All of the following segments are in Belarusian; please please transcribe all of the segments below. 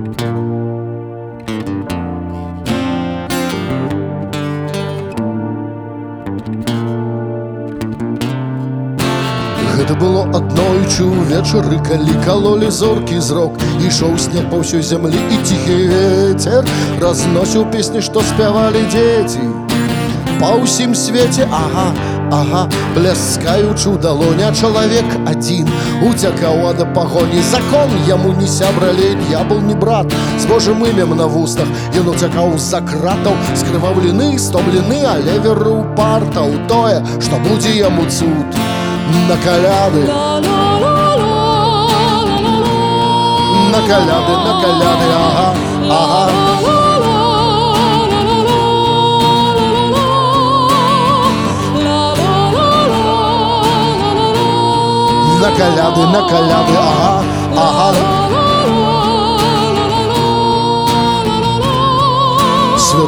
Гэта было аднойчы ўвечары, калі калолі зоркі зрок ішоў снег па ўсёй зямлі і ціхі ветер разносіў песні, што спявалі дзеці. Па ўсім свеце ага, ага, бляскаючы ў далоня чалавек адзін. Уцякаў ад пагоні закон яму не сябра лень я был не брат. З Божым імем на вустах ён уцякаў з-за кратаў. Скрываўлены стомлены але веру партаў тое што будзе яму цуд. На каляды. На каляды на каляды ага ага на каляды на каляды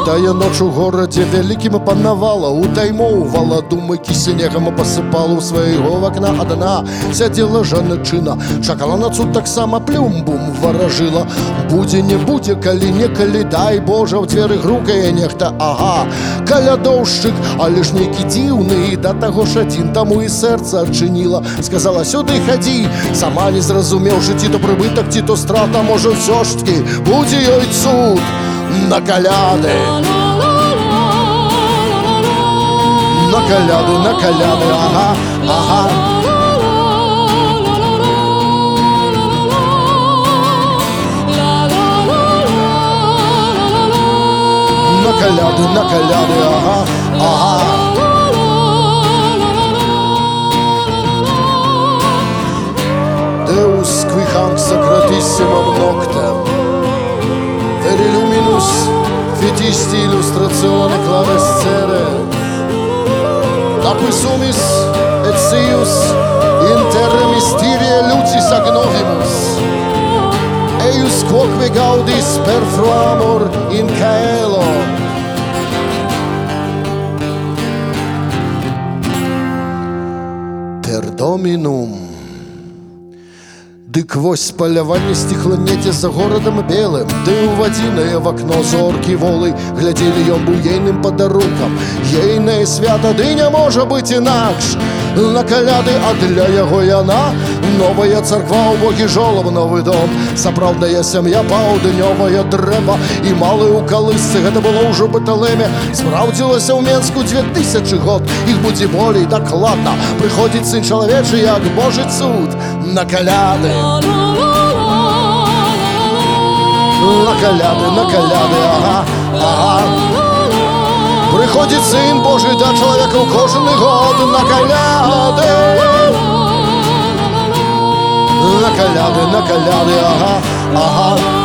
Святая ноч у горадзе вялікім панавала утаймоўвала думайкі снегам пасыпала ў свайго вакна адна сядзела жанчына чакала на цуд таксама плюмбум варажыла будзе не будзе калі некалі дай Божа ў дзверы грукае нехта. Ага калядоўшчык але ж нейкі дзіўны і да таго ж адзін таму і сэрца адчыніла сказала сюды хадзі сама не зразумеўшы ці то прыбытак ці то страта можа ўсё ж таки будзе ёй цуд на каляды на каляды на каляды ага ага на каляды на каляды ага ага Deus qui hanc sacratissimam politisti, illustrazione, clavessere, cui sumis et sius inter mysterie lucis agnovimus, eius quoque gaudis per amor in caelo, per dominum. Дык вось паляванне сціхла неце за горадам белым. Ды ў вадзінае в акно зоркі волы глядзелі ён быў ейным падарункам Ейнае свята ды не можа быць інакш. На каляды а для яго яна новая царква ў богі жолам новы дом. Сапраўдная сям'я паўднёвая дрэва і малы ў калысцы. Гэта было ўжо быталеме спраўдзілася ў менску 2000 год. Іх будзе болей дакладна. Прыходзіць сын чалавечы як божы цуд. На каляды на каляды на каляды ага ага. Прыходзіць сын Божы да чалавека ў кожны год на каляды на каляды на каляды ага ага